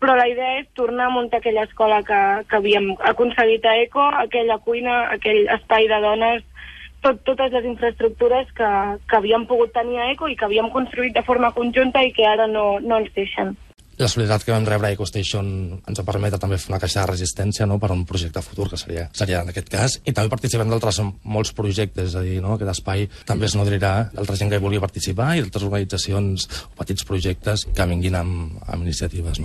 però la idea és tornar a muntar aquella escola que, que havíem aconseguit a ECO, aquella cuina, aquell espai de dones, tot, totes les infraestructures que, que havíem pogut tenir a ECO i que havíem construït de forma conjunta i que ara no, no ens deixen la solidaritat que vam rebre a EcoStation ens ha permet també fer una caixa de resistència no?, per a un projecte futur, que seria, seria en aquest cas, i també participem d'altres molts projectes, és a dir, no? aquest espai també es nodrirà d'altra gent que hi vulgui participar i d'altres organitzacions o petits projectes que vinguin amb, amb iniciatives. No?